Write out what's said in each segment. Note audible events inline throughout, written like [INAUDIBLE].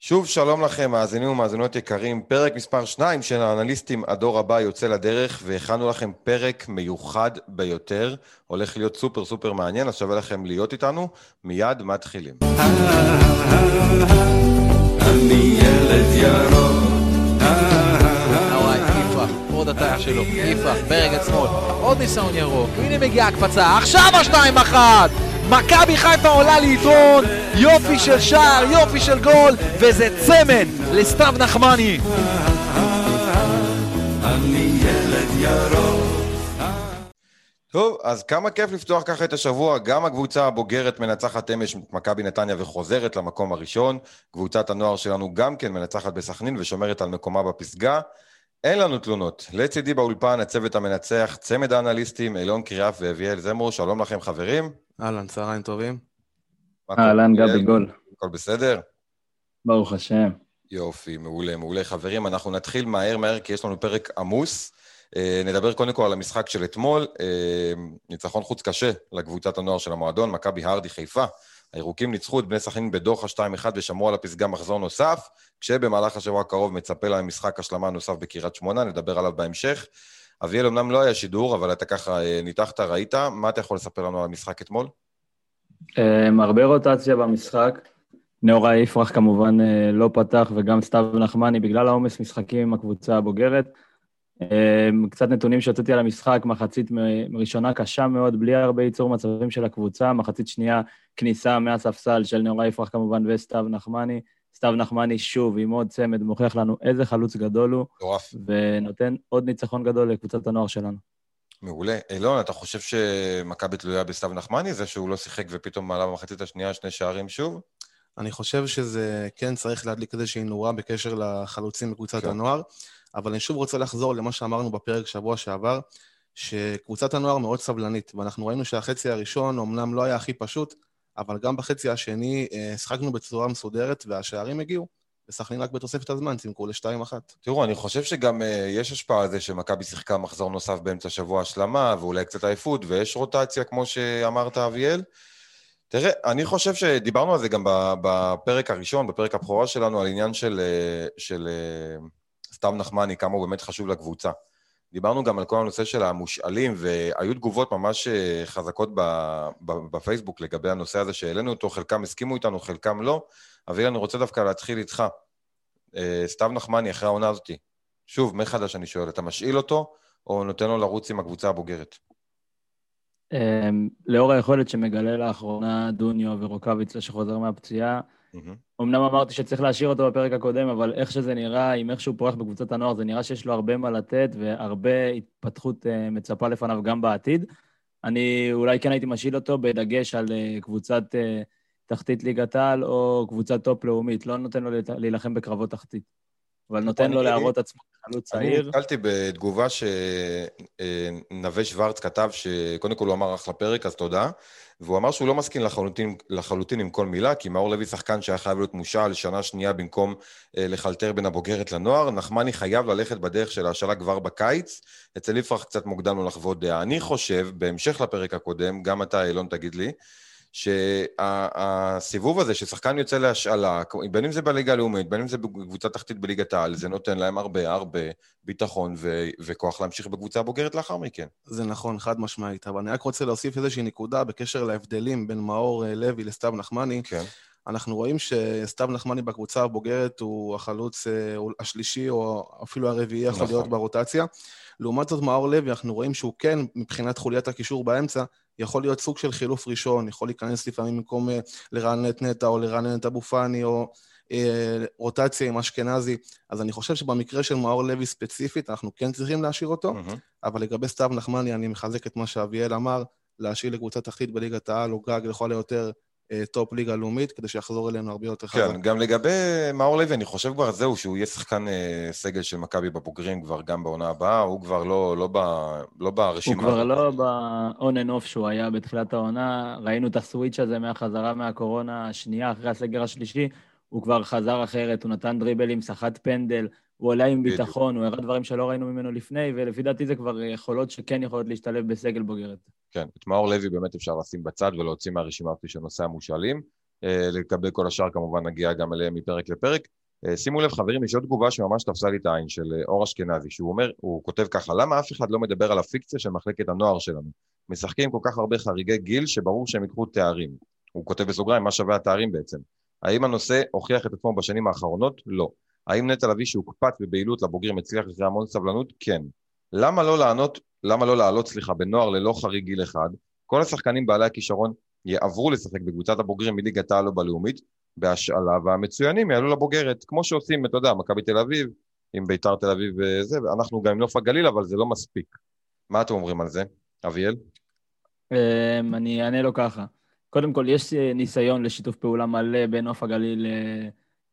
שוב שלום לכם, מאזינים ומאזינות יקרים, פרק מספר 2 של האנליסטים הדור הבא יוצא לדרך, והכנו לכם פרק מיוחד ביותר, הולך להיות סופר סופר מעניין, אז שווה לכם להיות איתנו, מיד מתחילים. אני ילד ירוק. עוד הטיה שלו, יפרח, ברגל שמאל, עוד ניסיון ירוק, הנה מגיעה הקפצה, עכשיו השתיים אחת! מכבי חיפה עולה ליתרון, יופי של שער, יופי של גול, וזה צמד לסתיו נחמני. טוב, אז כמה כיף לפתוח ככה את השבוע. גם הקבוצה הבוגרת מנצחת אמש מכבי נתניה וחוזרת למקום הראשון. קבוצת הנוער שלנו גם כן מנצחת בסכנין ושומרת על מקומה בפסגה. אין לנו תלונות. לצידי באולפן, הצוות המנצח, צמד האנליסטים, אילון קריאף ואביאל זמרו, שלום לכם חברים. אהלן, צהריים טובים. אהלן, גבי גול. הכל בסדר? ברוך השם. יופי, מעולה, מעולה. חברים, אנחנו נתחיל מהר מהר כי יש לנו פרק עמוס. אה, נדבר קודם כל על המשחק של אתמול. אה, ניצחון חוץ קשה לקבוצת הנוער של המועדון, מכבי הרדי חיפה. הירוקים ניצחו את בני סכנין בדוחה 2-1 ושמרו על הפסגה מחזור נוסף, כשבמהלך השבוע הקרוב מצפה להם משחק השלמה נוסף בקריית שמונה, נדבר עליו בהמשך. אביאל אמנם לא היה שידור, אבל אתה ככה אה, ניתחת, ראית, מה אתה יכול לספר לנו על המשחק אתמול? Um, הרבה רוטציה במשחק. נאורה יפרח כמובן אה, לא פתח, וגם סתיו נחמני, בגלל העומס משחקים עם הקבוצה הבוגרת. קצת נתונים שהוצאתי על המשחק, מחצית ראשונה קשה מאוד, בלי הרבה ייצור מצבים של הקבוצה, מחצית שנייה כניסה מהספסל של נאורה יפרח כמובן וסתיו נחמני. סתיו נחמני שוב עם עוד צמד, מוכיח לנו איזה חלוץ גדול הוא, מטורף. ונותן עוד ניצחון גדול לקבוצת הנוער שלנו. מעולה. אילון, אתה חושב שמכבי תלויה בסתיו נחמני, זה שהוא לא שיחק ופתאום מעלה במחצית השנייה שני שערים שוב? אני חושב שזה כן צריך להדליק איזושהי נורה בקשר לחלוצים בקבוצת כן. הנוער. אבל אני שוב רוצה לחזור למה שאמרנו בפרק שבוע שעבר, שקבוצת הנוער מאוד סבלנית, ואנחנו ראינו שהחצי הראשון אמנם לא היה הכי פשוט, אבל גם בחצי השני אה, שחקנו בצורה מסודרת והשערים הגיעו. וסכנין רק בתוספת הזמן צימקו ל-2-1. תראו, אני חושב שגם uh, יש השפעה על זה שמכבי שיחקה מחזור נוסף באמצע שבוע השלמה, ואולי קצת עייפות, ויש רוטציה, כמו שאמרת, אביאל. תראה, אני חושב שדיברנו על זה גם בפרק הראשון, בפרק הבכורה שלנו, על עניין של, אה, של, סתיו נחמני, כמה הוא באמת חשוב לקבוצה. דיברנו גם על כל הנושא של המושאלים, והיו תגובות ממש אה, חזקות בפייסבוק לגבי הנושא הזה שהעלינו אותו, חלקם הסכימו איתנו, חלקם לא. אביל, אני רוצה דווקא להתחיל איתך. אה, סתיו נחמני, אחרי העונה הזאתי, שוב, מחדש אני שואל, אתה משאיל אותו, או נותן לו לרוץ עם הקבוצה הבוגרת? אמ, לאור היכולת שמגלה לאחרונה דוניו ורוקאביצה שחוזר מהפציעה, אמנם אמרתי שצריך להשאיר אותו בפרק הקודם, אבל איך שזה נראה, עם איך שהוא פורח בקבוצת הנוער, זה נראה שיש לו הרבה מה לתת והרבה התפתחות uh, מצפה לפניו גם בעתיד. אני אולי כן הייתי משאיל אותו בדגש על uh, קבוצת uh, תחתית ליגת העל או קבוצת טופ לאומית. לא נותן לו להילחם בקרבות תחתית, אבל נותן לו להראות עצמו חלוץ צעיר. אני נתקלתי בתגובה שנווה שוורץ כתב, שקודם כל הוא אמר אחלה פרק, אז תודה. והוא אמר שהוא לא מסכים לחלוטין, לחלוטין עם כל מילה, כי מאור לוי שחקן שהיה חייב להיות מושאל שנה שנייה במקום אה, לחלטר בין הבוגרת לנוער. נחמני חייב ללכת בדרך של ההשאלה כבר בקיץ. אצל יפרח קצת מוקדם לו לחוות דעה. אני חושב, בהמשך לפרק הקודם, גם אתה, אילון, תגיד לי, שהסיבוב הזה ששחקן יוצא להשאלה, בין אם זה בליגה הלאומית, בין אם זה בקבוצה תחתית בליגת העל, זה נותן להם הרבה הרבה ביטחון ו- וכוח להמשיך בקבוצה הבוגרת לאחר מכן. זה נכון, חד משמעית, אבל אני רק רוצה להוסיף איזושהי נקודה בקשר להבדלים בין מאור אה, לוי לסתיו נחמני. כן. אנחנו רואים שסתיו נחמני בקבוצה הבוגרת הוא החלוץ אה, השלישי, או אפילו הרביעי יכול נכון. להיות ברוטציה. לעומת זאת, מאור לוי, אנחנו רואים שהוא כן, מבחינת חוליית הקישור באמצע, יכול להיות סוג של חילוף ראשון, יכול להיכנס לפעמים במקום אה, לרענן את נטע או לרענן את אבו פאני או אה, רוטציה עם אשכנזי. אז אני חושב שבמקרה של מאור לוי ספציפית, אנחנו כן צריכים להשאיר אותו, mm-hmm. אבל לגבי סתיו נחמני, אני מחזק את מה שאביאל אמר, להשאיר לקבוצה תחתית בליגת העל או גג לכל היותר טופ ליגה לאומית, כדי שיחזור אלינו הרבה יותר חזק. כן, גם לגבי מאור לוי, אני חושב כבר זהו, שהוא יהיה שחקן אה, סגל של מכבי בבוגרים כבר גם בעונה הבאה, הוא כבר לא, לא, ב, לא ברשימה. הוא כבר לא ב-on and off שהוא היה בתחילת העונה, ראינו את הסוויץ' הזה מהחזרה מהקורונה השנייה, אחרי הסגר השלישי, הוא כבר חזר אחרת, הוא נתן דריבלים, סחט פנדל, הוא עולה עם ביטחון, הוא הראה דברים שלא ראינו ממנו לפני, ולפי דעתי זה כבר יכולות שכן יכולות להשתלב בסגל בוגרת. כן, את מאור לוי באמת אפשר לשים בצד ולהוציא מהרשימה הזאת של נושא המושאלים. לגבי כל השאר כמובן נגיע גם אליהם מפרק לפרק. שימו לב חברים, יש עוד תגובה שממש תפסה לי את העין של אור אשכנזי, שהוא אומר, הוא כותב ככה, למה אף אחד לא מדבר על הפיקציה של מחלקת הנוער שלנו? משחקים כל כך הרבה חריגי גיל שברור שהם ייקחו תארים. הוא כותב בסוגריים, מה שווה התארים בעצם? האם הנושא הוכיח את עצמו בשנים האחרונות? לא. האם נטע לביא שהוקפץ בבהילות לבוגרים הצליח אחרי המון סבלנות? כן. למה לא לענות, למה לא לעלות, סליחה, בנוער ללא חריג גיל אחד? כל השחקנים בעלי הכישרון יעברו לשחק בקבוצת הבוגרים מליגת העל או בלאומית בהשאלה, והמצוינים יעלו לבוגרת, כמו שעושים, אתה יודע, מכבי תל אביב, עם ביתר תל אביב וזה, ואנחנו גם עם נוף הגליל, אבל זה לא מספיק. מה אתם אומרים על זה, אביאל? אמ, אני אענה לו ככה. קודם כל, יש ניסיון לשיתוף פעולה מלא בין נוף הגליל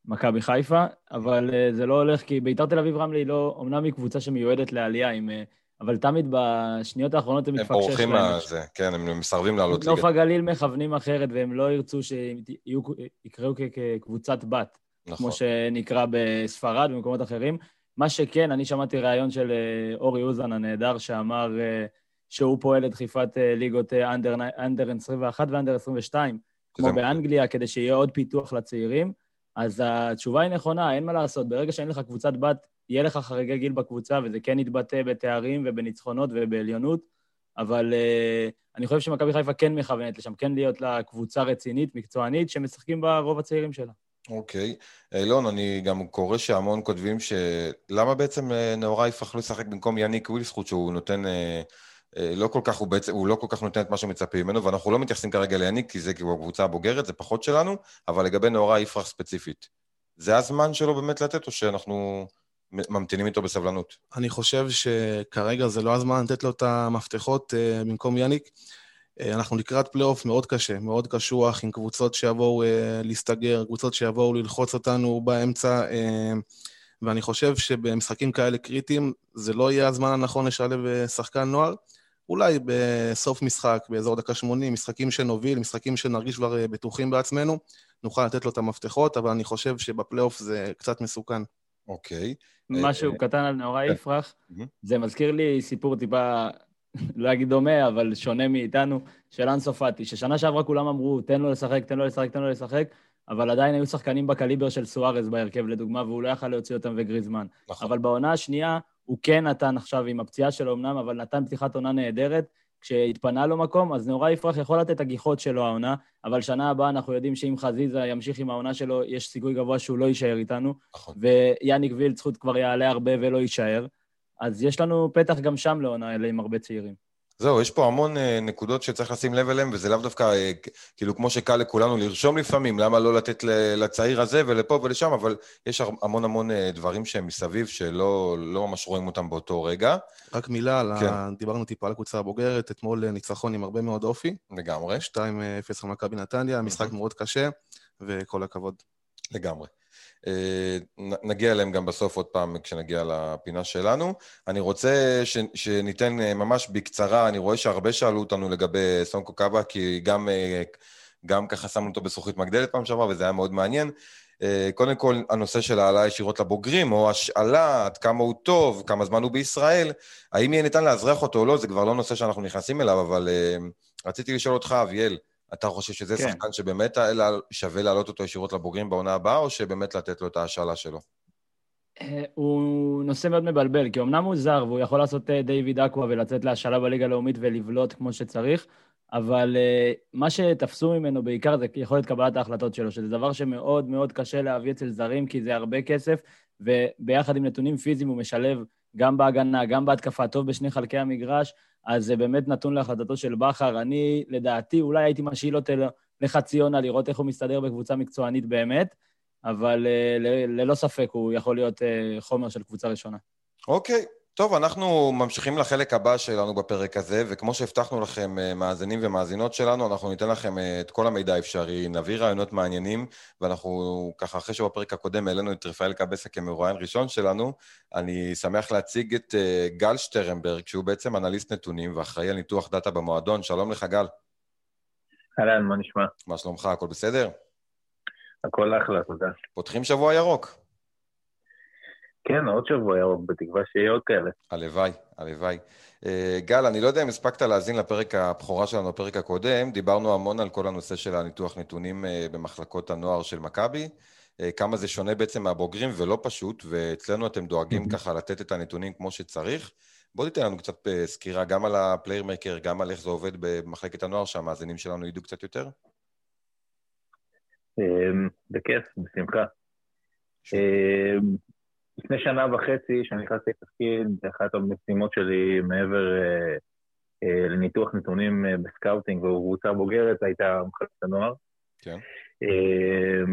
למכבי חיפה, אבל אה, זה לא הולך, כי ביתר תל אביב רמלה היא לא, אמנם היא קבוצה שמיועדת לעלייה, עם, אה, אבל תמיד בשניות האחרונות הם מתפקשש להם. הם בורחים מהזה, כן, הם מסרבים לעלות ליגה. נוף הגליל מכוונים אחרת, והם לא ירצו שיקראו כקבוצת בת, נכון. כמו שנקרא בספרד ובמקומות אחרים. מה שכן, אני שמעתי ראיון של אה, אורי אוזן הנהדר, שאמר שהוא פועל לדחיפת ליגות אנדר 21 ואנדר 22, כמו באנגליה, כדי שיהיה עוד פיתוח לצעירים. אז התשובה היא נכונה, אין מה לעשות. ברגע שאין לך קבוצת בת, יהיה לך חריגי גיל בקבוצה, וזה כן יתבטא בתארים ובניצחונות ובעליונות, אבל uh, אני חושב שמכבי חיפה כן מכוונת לשם, כן להיות לה קבוצה רצינית, מקצוענית, שמשחקים בה רוב הצעירים שלה. אוקיי. Okay. אילון, אני גם קורא שהמון כותבים ש... למה בעצם אה, נאורי יפחלו לשחק במקום יניק ווילסחוט, שהוא נותן... Uh... אה, לא כל כך, הוא בעצם, הוא לא כל כך נותן את מה שמצפים ממנו, ואנחנו לא מתייחסים כרגע ליניק, כי זה כאילו הקבוצה הבוגרת, זה פחות שלנו, אבל לגבי נאורה יפרח ספציפית, זה הזמן שלו באמת לתת, או שאנחנו ממתינים איתו בסבלנות? אני חושב שכרגע זה לא הזמן לתת לו את המפתחות uh, במקום יניק. Uh, אנחנו לקראת פלייאוף מאוד קשה, מאוד קשוח, עם קבוצות שיבואו uh, להסתגר, קבוצות שיבואו ללחוץ אותנו באמצע. ואני חושב שבמשחקים כאלה קריטיים, זה לא יהיה הזמן הנכון לשלב שחקן נוער. אולי בסוף משחק, באזור דקה 80, משחקים שנוביל, משחקים שנרגיש כבר אה, בטוחים בעצמנו, נוכל לתת לו את המפתחות, אבל אני חושב שבפלייאוף זה קצת מסוכן. אוקיי. משהו אה, קטן על נאורי כן. יפרח, זה מזכיר לי סיפור טיפה, [LAUGHS] לא אגיד דומה, אבל שונה מאיתנו, של אנסו פאטי, ששנה שעברה כולם אמרו, תן לו לשחק, תן לו לשחק, תן לו לשחק, אבל עדיין היו שחקנים בקליבר של סוארז בהרכב, לדוגמה, והוא לא יכל להוציא אותם וגריזמן. נכון. אבל בעונה השנייה, הוא כן נתן עכשיו עם הפציעה שלו אמנם, אבל נתן פתיחת עונה נהדרת. כשהתפנה לו מקום, אז נאורי יפרח יכול לתת את הגיחות שלו העונה, אבל שנה הבאה אנחנו יודעים שאם חזיזה ימשיך עם העונה שלו, יש סיכוי גבוה שהוא לא יישאר איתנו. נכון. ויאניק וילצחוט כבר יעלה הרבה ולא יישאר. אז יש לנו פתח גם שם לעונה אלה עם הרבה צעירים. זהו, יש פה המון uh, נקודות שצריך לשים לב אליהן, וזה לאו דווקא, uh, כאילו, כמו שקל לכולנו לרשום לפעמים, למה לא לתת לצעיר הזה ולפה ולשם, אבל יש המון המון uh, דברים שהם מסביב, שלא לא ממש רואים אותם באותו רגע. רק מילה, כן. ה... דיברנו טיפה על הקבוצה הבוגרת, אתמול ניצחון עם הרבה מאוד אופי. לגמרי. 2-0 על מכבי נתניה, משחק מאוד קשה, וכל הכבוד. לגמרי. אה, נגיע אליהם גם בסוף עוד פעם כשנגיע לפינה שלנו. אני רוצה ש, שניתן אה, ממש בקצרה, אני רואה שהרבה שאלו אותנו לגבי סונקו קאבה, כי גם, אה, גם ככה שמנו אותו בזכוכית מגדלת פעם שעברה, וזה היה מאוד מעניין. קודם כל, הנושא של העלאה ישירות לבוגרים, או השאלה, עד כמה הוא טוב, כמה זמן הוא בישראל, האם יהיה ניתן לאזרח אותו או לא, זה כבר לא נושא שאנחנו נכנסים אליו, אבל רציתי לשאול אותך, אביאל, אתה חושב שזה כן. שחקן שבאמת שווה להעלות אותו ישירות לבוגרים בעונה הבאה, או שבאמת לתת לו את ההשאלה שלו? אה, הוא נושא מאוד מבלבל, כי אמנם הוא זר והוא יכול לעשות אה, דיוויד אקווה ולצאת להשאלה בליגה הלאומית ולבלוט כמו שצריך, אבל uh, מה שתפסו ממנו בעיקר זה יכולת קבלת ההחלטות שלו, שזה דבר שמאוד מאוד קשה להביא אצל זרים, כי זה הרבה כסף, וביחד עם נתונים פיזיים הוא משלב גם בהגנה, גם בהתקפה, טוב בשני חלקי המגרש, אז זה באמת נתון להחלטתו של בכר. אני, לדעתי, אולי הייתי משאיל אותו לחצי עונה, לראות איך הוא מסתדר בקבוצה מקצוענית באמת, אבל uh, ללא ספק הוא יכול להיות uh, חומר של קבוצה ראשונה. אוקיי, okay. טוב, אנחנו ממשיכים לחלק הבא שלנו בפרק הזה, וכמו שהבטחנו לכם, אה, מאזינים ומאזינות שלנו, אנחנו ניתן לכם אה, את כל המידע האפשרי, נביא רעיונות מעניינים, ואנחנו ככה, אחרי שבפרק הקודם העלינו את רפאל קבסה כמרואיין ראשון שלנו, אני שמח להציג את אה, גל שטרנברג, שהוא בעצם אנליסט נתונים ואחראי על ניתוח דאטה במועדון. שלום לך, גל. אהלן, מה נשמע? מה שלומך? הכל בסדר? הכל אחלה, תודה. פותחים שבוע ירוק. כן, עוד שבוע ירוק, בתקווה שיהיה עוד כאלה. הלוואי, הלוואי. אה, גל, אני לא יודע אם הספקת להאזין לפרק הבכורה שלנו, הפרק הקודם, דיברנו המון על כל הנושא של הניתוח נתונים אה, במחלקות הנוער של מכבי, אה, כמה זה שונה בעצם מהבוגרים ולא פשוט, ואצלנו אתם דואגים ככה לתת את הנתונים כמו שצריך. בוא תיתן לנו קצת סקירה גם על ה-Playermaker, גם על איך זה עובד במחלקת הנוער, שהמאזינים שלנו ידעו קצת יותר. בכיף, בשמחה. לפני שנה וחצי, כשנכנסתי לתפקיד, אחת המשימות שלי מעבר אה, אה, לניתוח נתונים אה, ב scouting ובקבוצה בוגרת הייתה מחלקת הנוער. כן. אה,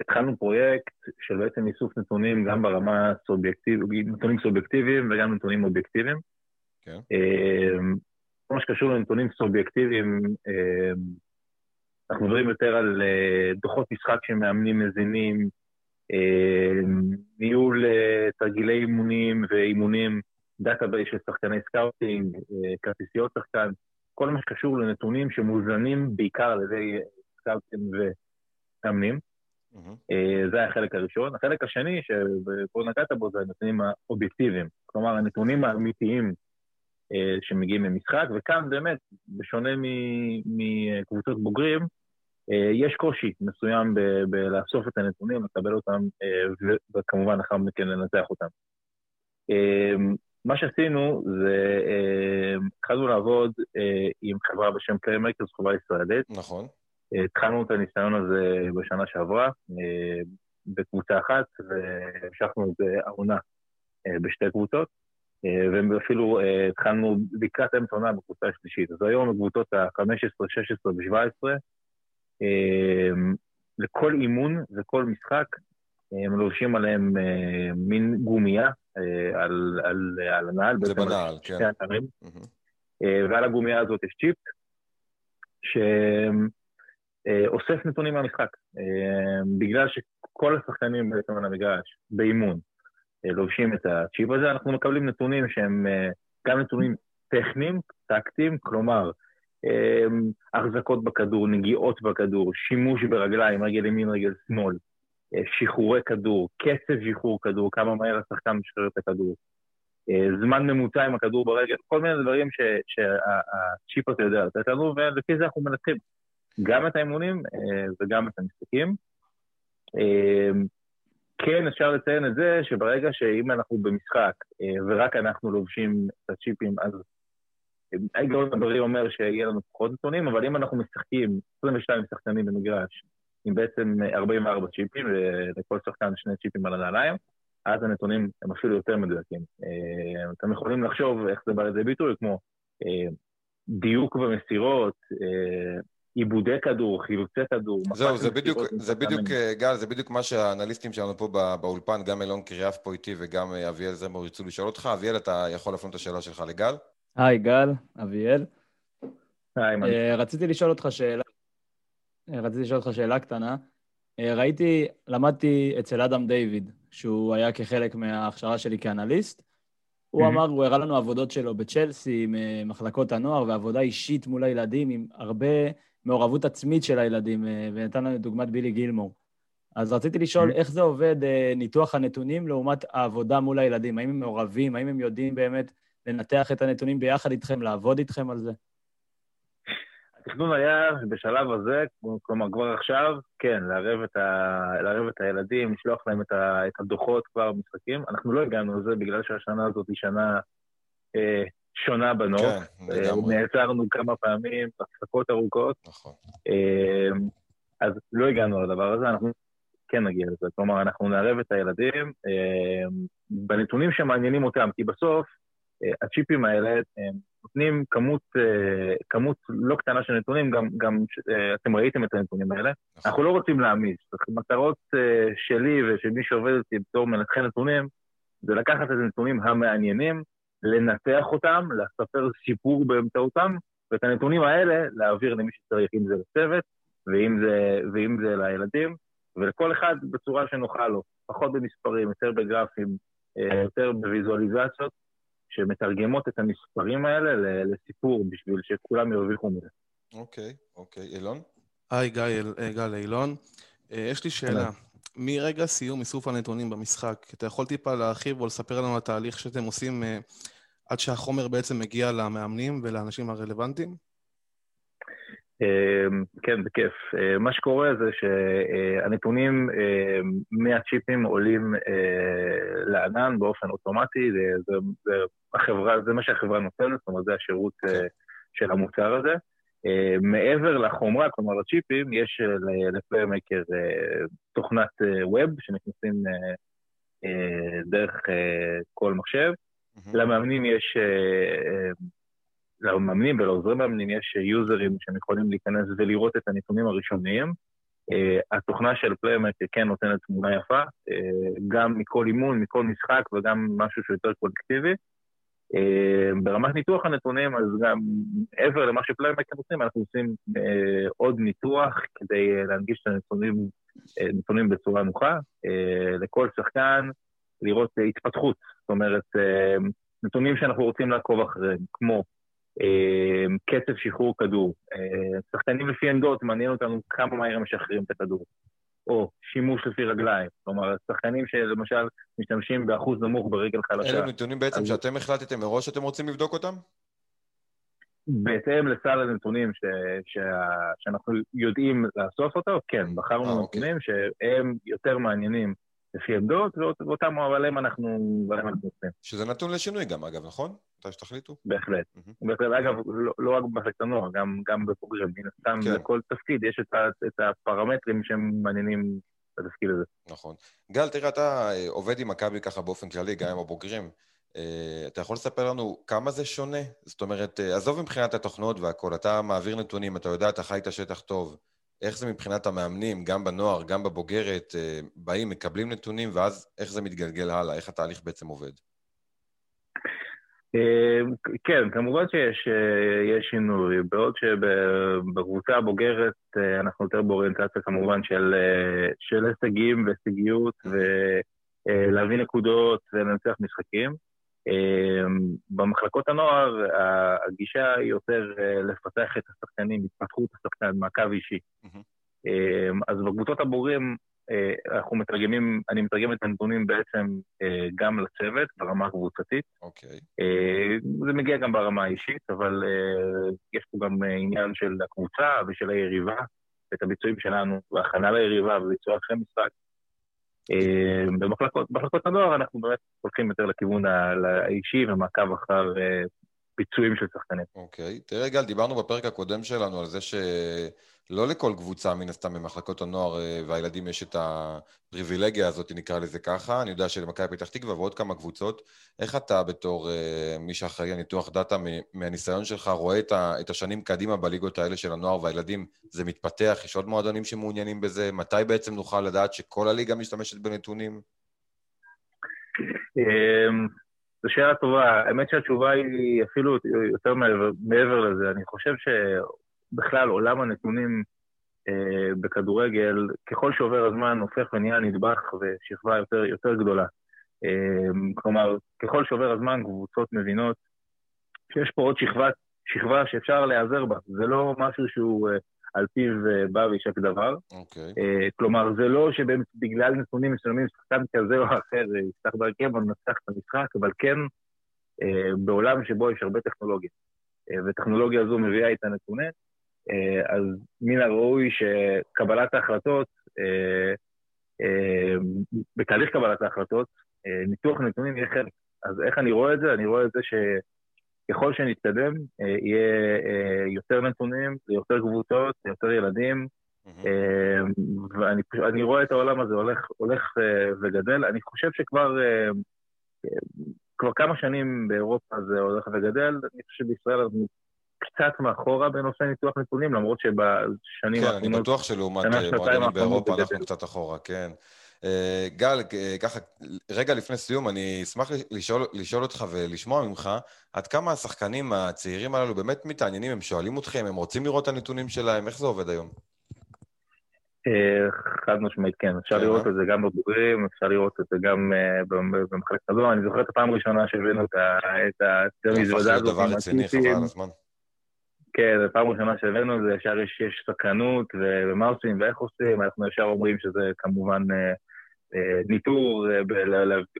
התחלנו פרויקט של בעצם איסוף נתונים גם ברמה סובייקטיבית, נתונים סובייקטיביים וגם נתונים אובייקטיביים. כן. אה, כל מה שקשור לנתונים סובייקטיביים, אה, אנחנו מדברים יותר על דוחות משחק שמאמנים מזינים, ניהול אה, תרגילי אימונים ואימונים, database של שחקני סקאוטינג, אה, כרטיסיות שחקן, כל מה שקשור לנתונים שמוזנים בעיקר על ידי סקאוטינג ומאמנים. Mm-hmm. זה החלק הראשון. החלק השני, שפה נגעת בו, זה הנתונים האובייקטיביים. כלומר, הנתונים האמיתיים שמגיעים ממשחק, וכאן באמת, בשונה מקבוצות בוגרים, אה, יש קושי מסוים בלאסוף את הנתונים, לקבל אותם, אה, וכמובן לאחר מכן לנתח אותם. אה, מה שעשינו זה, התחלנו לעבוד עם חברה בשם פליימקר, זו חברה ישראלית. נכון. התחלנו את הניסיון הזה בשנה שעברה, בקבוצה אחת, והמשכנו את זה העונה בשתי קבוצות, ואפילו התחלנו לקראת אמצע עונה בקבוצה השלישית. אז היום הקבוצות ה-15, 16 ו-17, אמ, לכל אימון וכל משחק הם לובשים עליהם אה, מין גומייה אה, על, על, על הנעל. זה בנעל, כן. Mm-hmm. ועל הגומייה הזאת יש צ'יפ, שאוסף נתונים מהמשחק. בגלל שכל השחקנים בעצם על המגרש, באימון, לובשים את הצ'יפ הזה, אנחנו מקבלים נתונים שהם גם נתונים טכניים, טקטיים, כלומר, אמ, החזקות בכדור, נגיעות בכדור, שימוש ברגליים, רגל ימין, רגל שמאל, אה, שחרורי כדור, קצב שחרור כדור, כמה מהר השחקן משחרר את הכדור, אה, זמן ממוצע עם הכדור ברגל, כל מיני דברים שהצ'יפ הזה יודע לתת לנו, ולפי זה אנחנו מנתחים גם את האימונים אה, וגם את המשחקים. כן, אפשר לציין את זה שברגע שאם אנחנו במשחק ורק אנחנו לובשים את הצ'יפים, אז ההיגיון הבריא אומר שיהיה לנו פחות נתונים, אבל אם אנחנו משחקים 22 שחקנים במגרש, עם בעצם 44 צ'יפים, ולכל שחקן שני צ'יפים על הנעליים, אז הנתונים הם אפילו יותר מדויקים. אה, אתם יכולים לחשוב איך זה בא לידי ביטוי, כמו אה, דיוק במסירות, אה, עיבודי כדור, חילוצי כדור. זהו, זה בדיוק, זה בדיוק, גל, זה בדיוק מה שהאנליסטים שלנו פה באולפן, גם אלון קריאף פה איתי וגם אביאל זמור ירצו לשאול אותך. אביאל, אתה יכול להפנות את השאלה שלך לגל? היי, גל, אביאל. היי, מה אה, רציתי לשאול אותך שאלה, אה, רציתי לשאול אותך שאלה קטנה. אה, ראיתי, למדתי אצל אדם דיוויד, שהוא היה כחלק מההכשרה שלי כאנליסט. הוא אמר, הוא הראה לנו עבודות שלו בצ'לסי, עם מחלקות הנוער, ועבודה אישית מול הילדים, עם הרבה מעורבות עצמית של הילדים, ונתן לנו דוגמת בילי גילמור. אז רציתי לשאול איך זה עובד, ניתוח הנתונים לעומת העבודה מול הילדים. האם הם מעורבים, האם הם יודעים באמת לנתח את הנתונים ביחד איתכם, לעבוד איתכם על זה? התכנון היה בשלב הזה, כלומר כבר עכשיו, כן, לערב את, ה... לערב את הילדים, לשלוח להם את, ה... את הדוחות כבר במשחקים. אנחנו לא הגענו לזה בגלל שהשנה הזאת היא שנה אה, שונה בנוף. כן, אה. נעצרנו כמה פעמים, הפסקות ארוכות. נכון. אה, אז לא הגענו לדבר הזה, אנחנו כן נגיע לזה. כלומר, אנחנו נערב את הילדים אה, בנתונים שמעניינים אותם, כי בסוף הצ'יפים האלה הם נותנים כמות, אה, כמות לא קטנה של נתונים, גם, גם אה, אתם ראיתם את הנתונים האלה. נכון. אנחנו לא רוצים להעמיס. מטרות שלי ושל מי שעובד איתי בתור מנתחי נתונים, זה לקחת את הנתונים המעניינים, לנתח אותם, לספר סיפור באמצעותם, ואת הנתונים האלה להעביר למי שצריך, אם זה לצוות, ואם זה, ואם זה לילדים, ולכל אחד בצורה שנוחה לו, פחות במספרים, יותר בגרפים, יותר בוויזואליזציות, שמתרגמות את המספרים האלה לסיפור בשביל שכולם ירוויחו מזה. אוקיי, אוקיי. אילון? היי, גל, אה, גל אילון. אה, יש לי שאלה. מרגע סיום איסוף הנתונים במשחק, אתה יכול טיפה להרחיב או לספר לנו על התהליך שאתם עושים אה, עד שהחומר בעצם מגיע למאמנים ולאנשים הרלוונטיים? אמ, כן, בכיף. אה, מה שקורה זה שהנתונים אה, מהצ'יפים עולים אה, לענן באופן אוטומטי, זה, זה, זה, החברה, זה מה שהחברה נותנת, זאת אומרת, זה השירות של המוצר הזה. מעבר לחומרה, כלומר לצ'יפים, יש לפליימקר תוכנת ווב שנכנסים דרך כל מחשב. למאמנים יש למאמנים ולעוזרי מאמנים יש יוזרים שהם יכולים להיכנס ולראות את הנתונים הראשוניים. Uh, התוכנה של פליימקר כן נותנת תמונה יפה, uh, גם מכל אימון, מכל משחק וגם משהו שהוא יותר קולקטיבי. Uh, ברמת ניתוח הנתונים, אז גם מעבר למה שפליימקר עושים, אנחנו עושים עוד ניתוח כדי להנגיש את הנתונים נתונים בצורה נוחה. לכל שחקן לראות התפתחות, זאת אומרת, נתונים שאנחנו רוצים לעקוב אחריהם, כמו קצב שחרור כדור. אה, שחקנים לפי עמדות, מעניין אותנו כמה מהר הם משחררים את הכדור. או שימוש לפי רגליים. כלומר, שחקנים שלמשל משתמשים באחוז נמוך ברגל חלשה. אלה נתונים בעצם אז... שאתם החלטתם מראש שאתם רוצים לבדוק אותם? בהתאם לסל הנתונים ש... ש... שאנחנו יודעים לאסוף אותו, כן, בחרנו אה. נתונים אוקיי. שהם יותר מעניינים לפי עמדות, ואותם עליהם אנחנו עושים. שזה נתון לשינוי גם, אגב, נכון? מתי שתחליטו? בהחלט. בהחלט, אגב, לא, לא רק במחלקת הנוער, גם, גם בבוגרים. מן הסתם, כן. לכל תפקיד יש את, הפרמטרים שהם מעניינים בתפקיד הזה. נכון. גל, תראה, אתה אה, עובד עם מכבי ככה באופן כללי, גם עם הבוגרים. אה, אתה יכול לספר לנו כמה זה שונה? זאת אומרת, אה, עזוב מבחינת התוכנות והכול, אתה מעביר נתונים, אתה יודע, אתה חי את השטח טוב. איך זה מבחינת המאמנים, גם בנוער, גם בבוגרת, באים, מקבלים נתונים, ואז איך זה מתגלגל הלאה, איך התהליך בעצם עובד? אה, כן, כמובן שיש אה, שינוי, בעוד שבקבוצה הבוגרת אה, אנחנו יותר באוריינטציה כמובן של, של הישגים והישגיות ולהביא נקודות ולנצח משחקים. במחלקות הנוער הגישה היא יותר לפתח את השחקנים, התפתחות השחקן, מעקב אישי. Mm-hmm. אז בקבוצות הבוגרים אה, אנחנו מתרגמים, אני מתרגם את הנתונים בעצם אה, גם לצוות ברמה הקבוצתית. אוקיי. אה, זה מגיע גם ברמה האישית, אבל יש פה גם עניין של הקבוצה ושל היריבה, את הביצועים שלנו, והכנה ליריבה וביצוע אחרי משחק. במחלקות הנוער אנחנו באמת הולכים יותר לכיוון האישי ומעקב אחר ביצועים של שחקנים. אוקיי. תראה, גל, דיברנו בפרק הקודם שלנו על זה שלא לכל קבוצה, מן הסתם, במחלקות הנוער אה, והילדים יש את הפריבילגיה הזאת, נקרא לזה ככה. אני יודע שלמכבי פתח תקווה ועוד כמה קבוצות. איך אתה, בתור uh, מי שאחראי על ניתוח דאטה, מהניסיון שלך, רואה את, השנים קדימה בליגות האלה של הנוער והילדים? זה מתפתח? יש עוד מועדונים שמעוניינים בזה? מתי בעצם נוכל לדעת שכל הליגה משתמשת בנתונים? זו שאלה טובה. האמת שהתשובה היא אפילו יותר מעבר, מעבר לזה. אני חושב שבכלל עולם הנתונים אה, בכדורגל, ככל שעובר הזמן, הופך ונהיה נדבך ושכבה יותר, יותר גדולה. אה, כלומר, ככל שעובר הזמן, קבוצות מבינות שיש פה עוד שכבה, שכבה שאפשר להיעזר בה. זה לא משהו שהוא... אה, על פיו אה, בא ויישק דבר. אוקיי. אה, כלומר, זה לא שבגלל נתונים מסוימים שחקן כזה או אחר אה, יפתח בהרכב ומנצח את המשחק, אבל כן בעולם שבו יש הרבה טכנולוגיה. וטכנולוגיה הזו מביאה איתה נתונים, אז מן הראוי שקבלת ההחלטות, בתהליך קבלת ההחלטות, ניתוח נתונים יהיה חלק. אז איך אני רואה את זה? אני רואה את זה ש... ככל שנתקדם, אה, יהיה אה, יותר נתונים, יותר קבוצות, יותר ילדים, אה, ואני רואה את העולם הזה הולך, הולך וגדל. אני חושב שכבר כבר כמה שנים באירופה זה הולך וגדל, אני חושב שבישראל אנחנו קצת מאחורה בנושא ניתוח נתונים, למרות שבשנים האחרונות... כן, אני בטוח שלעומת מועדונים באירופה אנחנו קצת אחורה, כן. אה, גל, אה, ככה, רגע לפני סיום, אני אשמח לשאול, לשאול אותך ולשמוע ממך, עד כמה השחקנים הצעירים הללו באמת מתעניינים, הם שואלים אתכם, הם רוצים לראות את הנתונים שלהם, איך זה עובד היום? אה, חד משמעית, כן. אפשר כן, לראות את זה גם בבוגרים, אפשר לראות את זה גם במחלקת הזו. אני זוכר את הפעם הראשונה שהבאנו את המזוודה הזאת. זה הפך להיות דבר רציני, חבל על הזמן. כן, זו פעם ראשונה שהבאנו את זה, ישר יש, סקרנות, ומה עושים ואיך עושים, אנחנו ישר אומרים שזה כמובן אה, אה, ניטור, אה,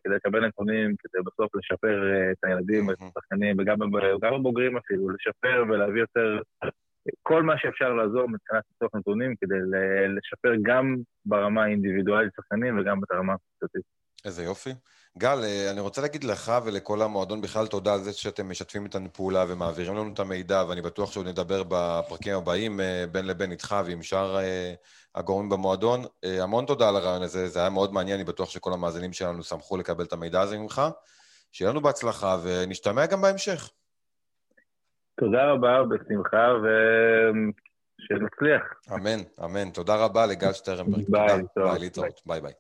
לקבל נתונים, כדי בסוף לשפר אה, את הילדים, את השחקנים, וגם הבוגרים אפילו, לשפר ולהביא יותר, כל מה שאפשר לעזור מבחינת ניתוח נתונים, כדי לשפר גם ברמה האינדיבידואלית שחקנים וגם ברמה הקבוצתית. איזה יופי. גל, אני רוצה להגיד לך ולכל המועדון בכלל תודה על זה שאתם משתפים איתנו פעולה ומעבירים לנו את המידע, ואני בטוח שעוד נדבר בפרקים הבאים בין לבין איתך ועם שאר הגורמים במועדון. אה, המון תודה על הרעיון הזה, זה היה מאוד מעניין, אני בטוח שכל המאזינים שלנו שמחו לקבל את המידע הזה ממך. שיהיה לנו בהצלחה, ונשתמע גם בהמשך. תודה רבה, בשמחה, ושנצליח. אמן, אמן. תודה רבה לגל שטרנברג. ביי, תודה. ביי, להתראות. ביי ביי.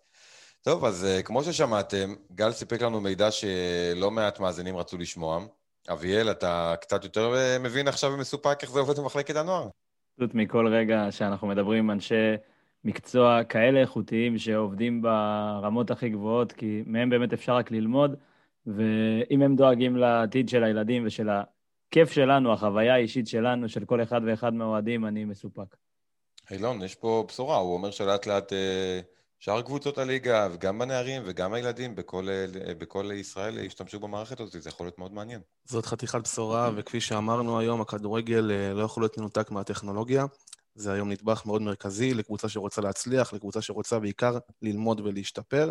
טוב, אז uh, כמו ששמעתם, גל סיפק לנו מידע שלא מעט מאזינים רצו לשמוע. אביאל, אתה קצת יותר אה, מבין עכשיו ומסופק איך זה עובד במחלקת הנוער? פשוט מכל רגע שאנחנו מדברים עם אנשי מקצוע כאלה איכותיים שעובדים ברמות הכי גבוהות, כי מהם באמת אפשר רק ללמוד, ואם הם דואגים לעתיד של הילדים ושל הכיף שלנו, החוויה האישית שלנו, של כל אחד ואחד מהאוהדים, אני מסופק. אילון, יש פה בשורה, הוא אומר שלאט לאט אה, שאר קבוצות הליגה, וגם בנערים וגם הילדים בכל, אה, בכל ישראל ישתמשו במערכת הזאת, זה יכול להיות מאוד מעניין. זאת חתיכת בשורה, וכפי שאמרנו היום, הכדורגל אה, לא יכול להיות מנותק מהטכנולוגיה. זה היום נדבך מאוד מרכזי לקבוצה שרוצה להצליח, לקבוצה שרוצה בעיקר ללמוד ולהשתפר.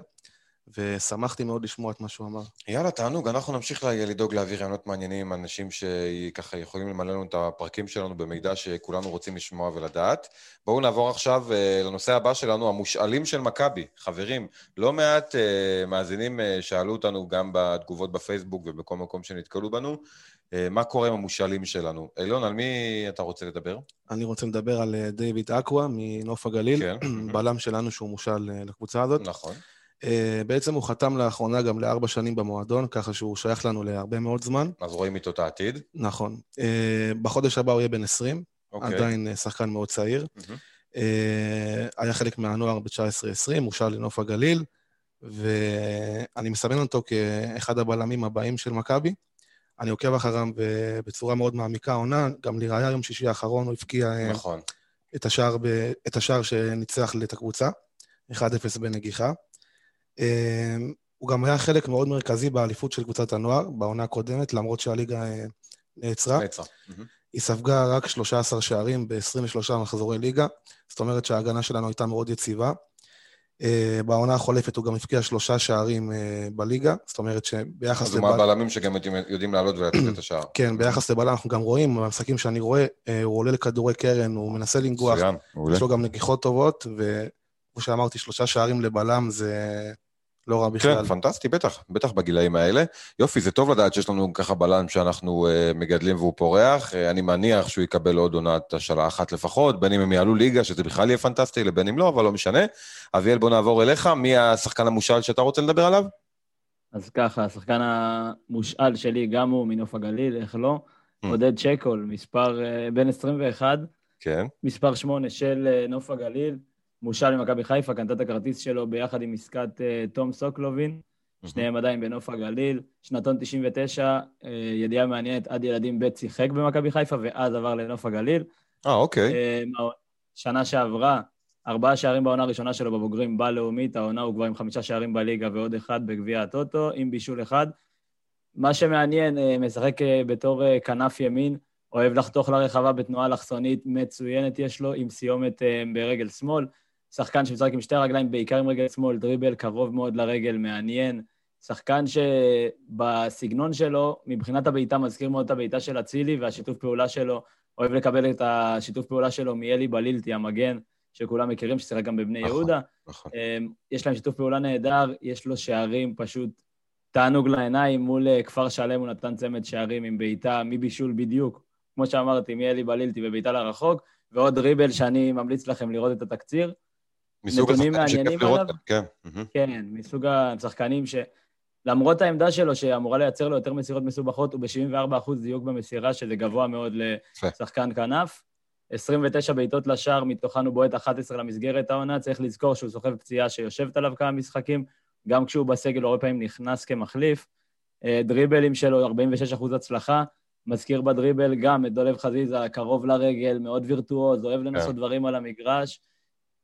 ושמחתי מאוד לשמוע את מה שהוא אמר. יאללה, תענוג, אנחנו נמשיך לדאוג להעביר רעיונות מעניינים, אנשים שככה יכולים למלא לנו את הפרקים שלנו במידע שכולנו רוצים לשמוע ולדעת. בואו נעבור עכשיו אה, לנושא הבא שלנו, המושאלים של מכבי. חברים, לא מעט uh, מאזינים uh, שאלו אותנו גם בתגובות בפייסבוק ובכל מקום שנתקלו בנו, uh, מה קורה עם המושאלים שלנו. אילון, על מי אתה רוצה לדבר? אני רוצה לדבר על דיוויד אקווה מנוף הגליל, כן. [CLEARS THROAT] בלם שלנו שהוא מושאל לקבוצה הזאת. נכון. Uh, בעצם הוא חתם לאחרונה גם לארבע שנים במועדון, ככה שהוא שייך לנו להרבה מאוד זמן. אז רואים איתו את העתיד. נכון. Uh, בחודש הבא הוא יהיה בן 20, okay. אוקיי. עדיין uh, שחקן מאוד צעיר. Mm-hmm. Uh, היה חלק מהנוער ב-19-20, הושאל לנוף הגליל, ואני מסמן אותו כאחד הבלמים הבאים של מכבי. אני עוקב אחריו בצורה מאוד מעמיקה עונה, גם לראיה יום שישי האחרון הוא הבקיע נכון. את, השער ב, את השער שניצח את הקבוצה, 1-0 בנגיחה. אמ, הוא גם היה חלק מאוד מרכזי באליפות של קבוצת הנוער, בעונה הקודמת, למרות שהליגה אה, נעצרה. נעצרה. היא ספגה רק 13 שערים ב-23 מחזורי ליגה, זאת אומרת שההגנה שלנו הייתה מאוד יציבה. אה, בעונה החולפת הוא גם הבקיע שלושה שערים אה, בליגה, זאת אומרת שביחס לבלם... אז הוא מהבלמים שגם יודעים לעלות ולתת את השער. כן, ביחס לבלם אנחנו גם רואים, במשחקים שאני רואה, הוא עולה לכדורי קרן, הוא מנסה לנגוח, יש לו גם נגיחות טובות, וכמו שאמרתי, שלושה שערים לבלם זה... לא רע בכלל. כן, פנטסטי, בטח, בטח בגילאים האלה. יופי, זה טוב לדעת שיש לנו ככה בלם שאנחנו uh, מגדלים והוא פורח. Uh, אני מניח שהוא יקבל עוד עונת השאלה אחת לפחות, בין אם הם יעלו ליגה, שזה בכלל יהיה פנטסטי, לבין אם לא, אבל לא משנה. אביאל, בוא נעבור אליך. מי השחקן המושאל שאתה רוצה לדבר עליו? אז ככה, השחקן המושאל שלי, גם הוא מנוף הגליל, איך לא? Mm. עודד צ'קול, מספר uh, בן 21. כן. מספר 8 של uh, נוף הגליל. מושאל ממכבי חיפה, קנו את הכרטיס שלו ביחד עם עסקת uh, תום סוקלובין. שניהם עדיין בנוף הגליל. שנתון 99, uh, אה, ידיעה מעניינת, עד ילדים ב' שיחק במכבי חיפה, ואז עבר לנוף הגליל. אה, אוקיי. Uh, שנה שעברה, ארבעה שערים בעונה הראשונה שלו בבוגרים בלאומית, העונה הוא כבר עם חמישה שערים בליגה ועוד אחד בגביע הטוטו, עם בישול אחד. מה שמעניין, משחק בתור כנף ימין, אוהב לחתוך לרחבה בתנועה אלכסונית מצוינת יש לו, עם סיומת ברגל שמאל. שחקן שמשחק עם שתי רגליים, בעיקר עם רגל שמאל, דריבל קרוב מאוד לרגל, מעניין. שחקן שבסגנון שלו, מבחינת הבעיטה, מזכיר מאוד את הבעיטה של אצילי, והשיתוף פעולה שלו, אוהב לקבל את השיתוף פעולה שלו מאלי בלילטי, המגן, שכולם מכירים, ששיחק גם בבני נכון, יהודה. נכון. אמ, יש להם שיתוף פעולה נהדר, יש לו שערים פשוט תענוג לעיניים. מול אה, כפר שלם הוא נתן צמד שערים עם בעיטה מבישול בדיוק, כמו שאמרתי, מאלי בלילטי ובעיטה לרחוק, ועוד דריבל שאני ממליץ לכם לראות את התקציר. מסוג נתונים מעניינים עליו. כן. כן, מסוג השחקנים ש... למרות העמדה שלו, שאמורה לייצר לו יותר מסירות מסובכות, הוא ב-74% דיוק במסירה, שזה גבוה מאוד לשחקן כנף. 29 בעיטות לשער, מתוכן הוא בועט 11 למסגרת העונה. צריך לזכור שהוא סוחב פציעה שיושבת עליו כמה משחקים, גם כשהוא בסגל הרבה פעמים נכנס כמחליף. אה, דריבלים שלו, 46% הצלחה. מזכיר בדריבל גם את דולב חזיזה, קרוב לרגל, מאוד וירטואוז, אוהב לנסות כן. דברים על המגרש.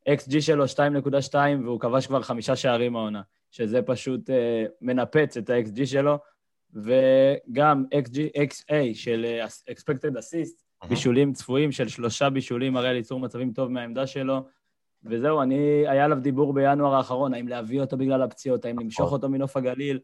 XG שלו 2.2, והוא כבש כבר חמישה שערים העונה, שזה פשוט uh, מנפץ את ה-XG שלו, וגם XG, XA של uh, expected assist, uh-huh. בישולים צפויים של שלושה בישולים, הרי ליצור מצבים טוב מהעמדה שלו. וזהו, אני, היה עליו דיבור בינואר האחרון, האם להביא אותו בגלל הפציעות, האם למשוך נכון. אותו מנוף הגליל.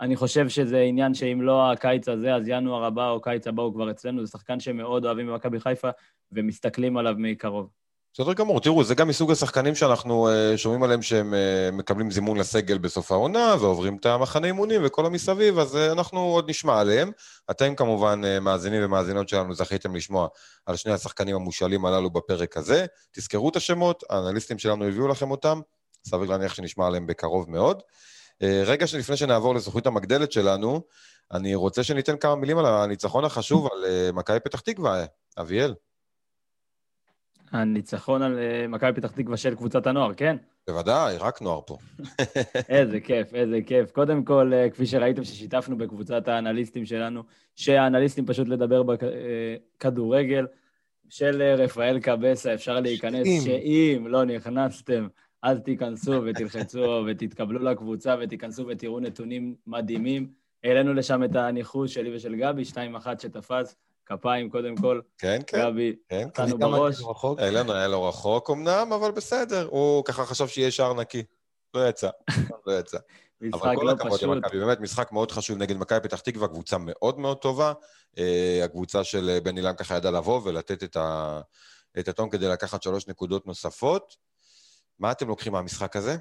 אני חושב שזה עניין שאם לא הקיץ הזה, אז ינואר הבא או קיץ הבא הוא כבר אצלנו. זה שחקן שמאוד אוהבים במכבי חיפה ומסתכלים עליו מקרוב. בסדר גמור, תראו, זה גם מסוג השחקנים שאנחנו uh, שומעים עליהם שהם uh, מקבלים זימון לסגל בסוף העונה ועוברים את המחנה אימונים וכל המסביב, אז uh, אנחנו עוד נשמע עליהם. אתם כמובן uh, מאזינים ומאזינות שלנו זכיתם לשמוע על שני השחקנים המושאלים הללו בפרק הזה. תזכרו את השמות, האנליסטים שלנו הביאו לכם אותם, סביר להניח שנשמע עליהם בקרוב מאוד. Uh, רגע שלפני שנעבור לזכות המגדלת שלנו, אני רוצה שניתן כמה מילים על הניצחון החשוב על uh, מכבי פתח תקווה, אביאל. הניצחון על אה, מכבי פתח תקווה של קבוצת הנוער, כן? בוודאי, רק נוער פה. [LAUGHS] איזה כיף, איזה כיף. קודם כל, אה, כפי שראיתם ששיתפנו בקבוצת האנליסטים שלנו, שהאנליסטים פשוט לדבר בכדורגל, של אה, רפאל קבסה, אפשר להיכנס, שאם לא נכנסתם, אז תיכנסו ותלחצו [LAUGHS] ותתקבלו לקבוצה ותיכנסו ותראו נתונים מדהימים. העלינו לשם את הניחוש שלי ושל גבי, 2-1 שתפס. כפיים קודם כל. כן, כן. גבי, כן, נתנו בראש. אילן היה לו רחוק אמנם, אבל בסדר. הוא ככה חשב שיהיה שער נקי. לא יצא, לא יצא. משחק לא פשוט. למכבי, באמת משחק מאוד חשוב נגד מכבי פתח תקווה, קבוצה מאוד מאוד טובה. אה, הקבוצה של בן אילם ככה ידעה לבוא ולתת את, ה... את הטון כדי לקחת שלוש נקודות נוספות. מה אתם לוקחים מהמשחק הזה?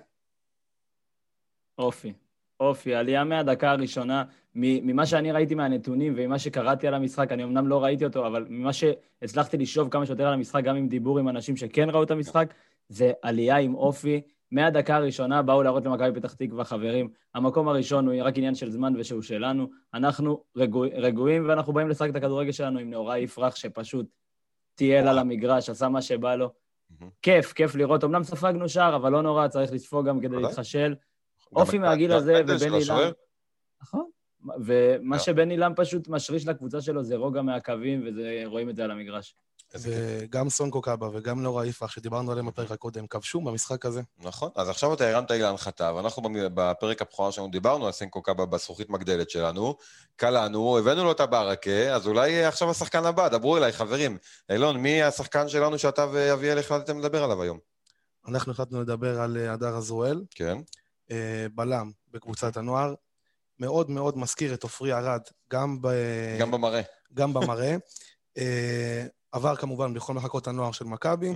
אופי. אופי, עלייה מהדקה הראשונה, ממה שאני ראיתי מהנתונים וממה שקראתי על המשחק, אני אמנם לא ראיתי אותו, אבל ממה שהצלחתי לשאוב כמה שיותר על המשחק, גם עם דיבור עם אנשים שכן ראו את המשחק, זה עלייה עם אופי. מהדקה הראשונה באו להראות למכבי פתח תקווה, חברים, המקום הראשון הוא רק עניין של זמן ושהוא שלנו. אנחנו רגוע, רגועים ואנחנו באים לשחק את הכדורגל שלנו עם נאורי יפרח שפשוט טייל על המגרש, עשה מה שבא לו. כיף, כיף לראות. אמנם ספגנו שער, אבל לא נורא, צריך לספוג גם כדי להתחשל. אופי מהגיל הזה, ובן אילן... נכון. ומה כן. שבן אילם פשוט משריש לקבוצה שלו זה רוגע מהקווים, ורואים את זה על המגרש. וגם סונקו קאבה וגם נורה יפרח, שדיברנו עליהם בפרק הקודם, כבשו במשחק הזה. נכון, אז עכשיו אתה הרמת לי להנחתה, ואנחנו בפרק הבכורה שלנו דיברנו על סונקו קאבה בזכוכית מגדלת שלנו, קלענו, הבאנו לו את הברקה, אז אולי עכשיו השחקן הבא, דברו אליי, חברים. אילון, מי השחקן שלנו שאתה ואביאל החלטתם לדבר עליו היום? אנחנו החלטנו לדבר על אה, הדר עזרואל. כן. אה, בלם בקבוצת הנוער. מאוד מאוד מזכיר את עופרי ארד, גם, ב... גם במראה. גם במראה. אה, עבר כמובן בכל מחלקות הנוער של מכבי.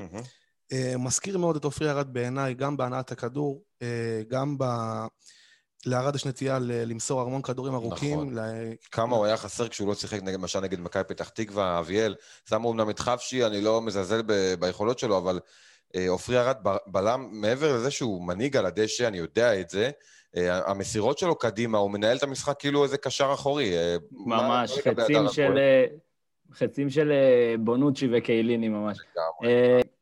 אה, מזכיר מאוד את עופרי ארד בעיניי, גם בהנעת הכדור, גם ב... לארד יש נטייה למסור המון כדורים ארוכים. נכון. ל... כמה הוא היה חסר כשהוא לא שיחק למשל נגד מכבי פתח תקווה, אביאל. שמו אמנם את חפשי, אני לא מזלזל ב... ביכולות שלו, אבל אה, עופרי ארד בלם, מעבר לזה שהוא מנהיג על הדשא, אני יודע את זה, אה, המסירות שלו קדימה, הוא מנהל את המשחק כאילו איזה קשר אחורי. אה, ממש, חצים של, חצים של בונוצ'י וקייליני ממש.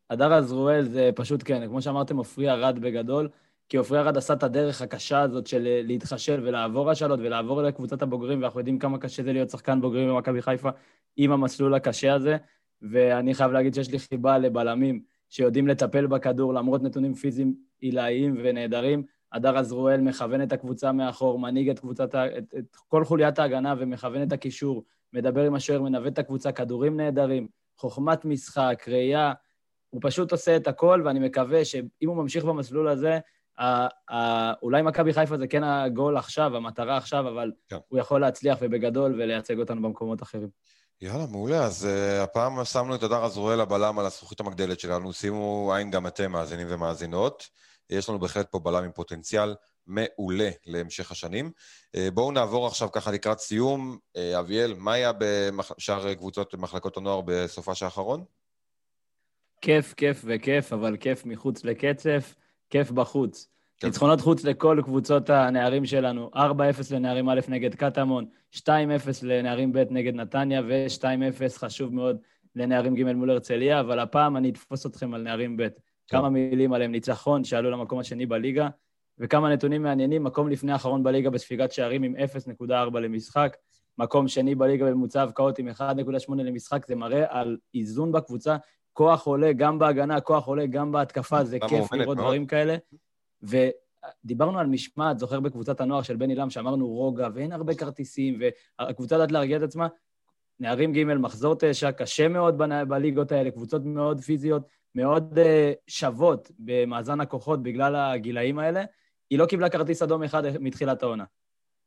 הדר עזרואל זה פשוט כן, כמו שאמרתם, עופרי ארד בגדול, כי עופרי ארד עשה את הדרך הקשה הזאת של להתחשל ולעבור השאלות ולעבור לקבוצת הבוגרים, ואנחנו יודעים כמה קשה זה להיות שחקן בוגרים במכבי חיפה עם המסלול הקשה הזה, ואני חייב להגיד שיש לי חיבה לבלמים. שיודעים לטפל בכדור למרות נתונים פיזיים עילאיים ונהדרים. הדר עזרואל מכוון את הקבוצה מאחור, מנהיג את קבוצת, את, את כל חוליית ההגנה ומכוון את הקישור, מדבר עם השוער, מנווט את הקבוצה, כדורים נהדרים, חוכמת משחק, ראייה, הוא פשוט עושה את הכל, ואני מקווה שאם הוא ממשיך במסלול הזה, ה, ה, אולי מכבי חיפה זה כן הגול עכשיו, המטרה עכשיו, אבל כן. הוא יכול להצליח ובגדול ולייצג אותנו במקומות אחרים. יאללה, מעולה. אז uh, הפעם שמנו את הדר עזרואל הבלם על הזכוכית המגדלת שלנו. שימו עין גם אתם, מאזינים ומאזינות. יש לנו בהחלט פה בלם עם פוטנציאל מעולה להמשך השנים. Uh, בואו נעבור עכשיו ככה לקראת סיום. Uh, אביאל, מה היה בשאר קבוצות מחלקות הנוער בסופה האחרון? כיף, כיף וכיף, אבל כיף מחוץ לקצף, כיף בחוץ. כן. ניצחונות חוץ לכל קבוצות הנערים שלנו, 4-0 לנערים א' נגד קטמון, 2-0 לנערים ב' נגד נתניה, ו-2-0, חשוב מאוד, לנערים ג' מול הרצליה, אבל הפעם אני אתפוס אתכם על נערים ב'. כמה מילים עליהם, ניצחון שעלו למקום השני בליגה, וכמה נתונים מעניינים, מקום לפני האחרון בליגה בספיגת שערים עם 0.4 למשחק, מקום שני בליגה בממוצע הבקעות עם 1.8 למשחק, זה מראה על איזון בקבוצה. כוח עולה גם בהגנה, כוח עולה גם בהתקפה, זה כיף לראות מאוד. דברים כאלה. ודיברנו על משמעת, זוכר בקבוצת הנוער של בן אילם, שאמרנו רוגע, ואין הרבה כרטיסים, והקבוצה יודעת להרגיע את עצמה. נערים ג', מחזור תשע, קשה מאוד בליגות האלה, קבוצות מאוד פיזיות, מאוד uh, שוות במאזן הכוחות בגלל הגילאים האלה. היא לא קיבלה כרטיס אדום אחד מתחילת העונה.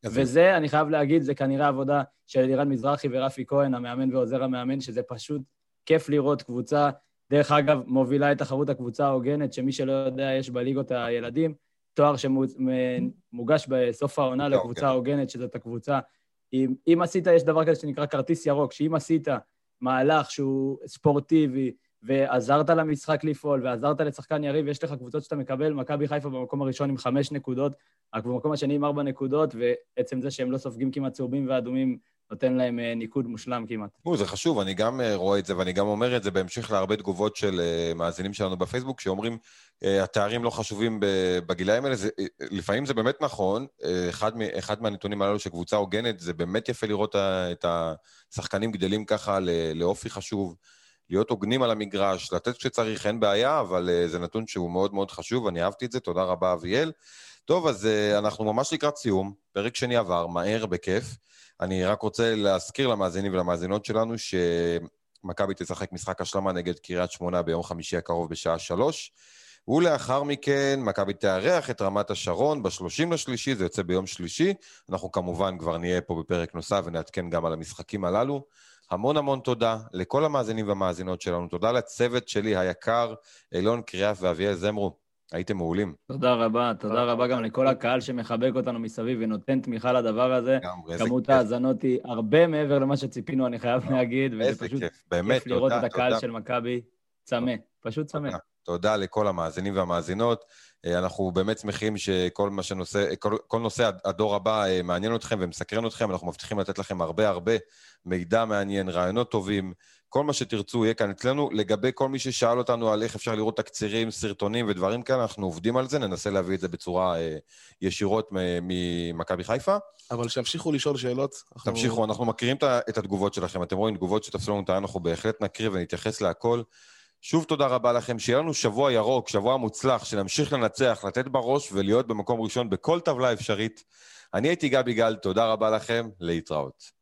וזה, אני חייב להגיד, זה כנראה עבודה של אלירן מזרחי ורפי כהן, המאמן ועוזר המאמן, שזה פשוט כיף לראות קבוצה, דרך אגב, מובילה את תחרות הקבוצה ההוגנת, שמי שלא יודע, יש בליגות הילדים, תואר שמוגש בסוף העונה לקבוצה ההוגנת, שזאת הקבוצה. אם, אם עשית, יש דבר כזה שנקרא כרטיס ירוק, שאם עשית מהלך שהוא ספורטיבי, ועזרת למשחק לפעול, ועזרת לשחקן יריב, יש לך קבוצות שאתה מקבל, מכבי חיפה במקום הראשון עם חמש נקודות, רק במקום השני עם ארבע נקודות, ועצם זה שהם לא סופגים כמעט צהובים ואדומים, נותן להם אה, ניקוד מושלם כמעט. זה חשוב, אני גם אה, רואה את זה, ואני גם אומר את זה בהמשך להרבה תגובות של אה, מאזינים שלנו בפייסבוק, שאומרים, התארים לא חשובים בגילאים האלה. זה, לפעמים זה באמת נכון, אחד, אחד מהנתונים הללו שקבוצה הוגנת, זה באמת יפה לראות את השחקנים גדלים ככה לאופי חשוב. להיות הוגנים על המגרש, לתת כשצריך, אין בעיה, אבל uh, זה נתון שהוא מאוד מאוד חשוב, אני אהבתי את זה, תודה רבה, אביאל. טוב, אז uh, אנחנו ממש לקראת סיום, פרק שני עבר, מהר, בכיף. אני רק רוצה להזכיר למאזינים ולמאזינות שלנו שמכבי תשחק משחק השלמה נגד קריית שמונה ביום חמישי הקרוב בשעה שלוש. ולאחר מכן מכבי תארח את רמת השרון בשלושים לשלישי, זה יוצא ביום שלישי. אנחנו כמובן כבר נהיה פה בפרק נוסף ונעדכן גם על המשחקים הללו. המון המון תודה לכל המאזינים והמאזינות שלנו. תודה לצוות שלי היקר, אילון קריאף ואביאל זמרו. הייתם מעולים. תודה רבה, תודה רבה גם לכל הקהל שמחבק אותנו מסביב ונותן תמיכה לדבר הזה. כמות ההאזנות היא הרבה מעבר למה שציפינו, אני חייב להגיד, וזה פשוט כיף לראות את הקהל של מכבי צמא, פשוט צמא. תודה לכל המאזינים והמאזינות. אה, אנחנו באמת שמחים שכל מה שנושא, כל, כל נושא הדור הבא אה, מעניין אתכם ומסקרן אתכם. אנחנו מבטיחים לתת לכם הרבה הרבה מידע מעניין, רעיונות טובים. כל מה שתרצו יהיה כאן אצלנו. לגבי כל מי ששאל אותנו על איך אפשר לראות תקצירים, סרטונים ודברים כאלה, אנחנו עובדים על זה, ננסה להביא את זה בצורה אה, ישירות ממכבי חיפה. אבל שימשיכו לשאול שאלות. אנחנו... תמשיכו, אנחנו מכירים את התגובות שלכם. אתם רואים תגובות שתפסו לנו את העין, אנחנו בהחלט נקריא ונתייחס להכל. שוב תודה רבה לכם, שיהיה לנו שבוע ירוק, שבוע מוצלח, שנמשיך לנצח, לתת בראש ולהיות במקום ראשון בכל טבלה אפשרית. אני הייתי גבי גל, תודה רבה לכם, להתראות.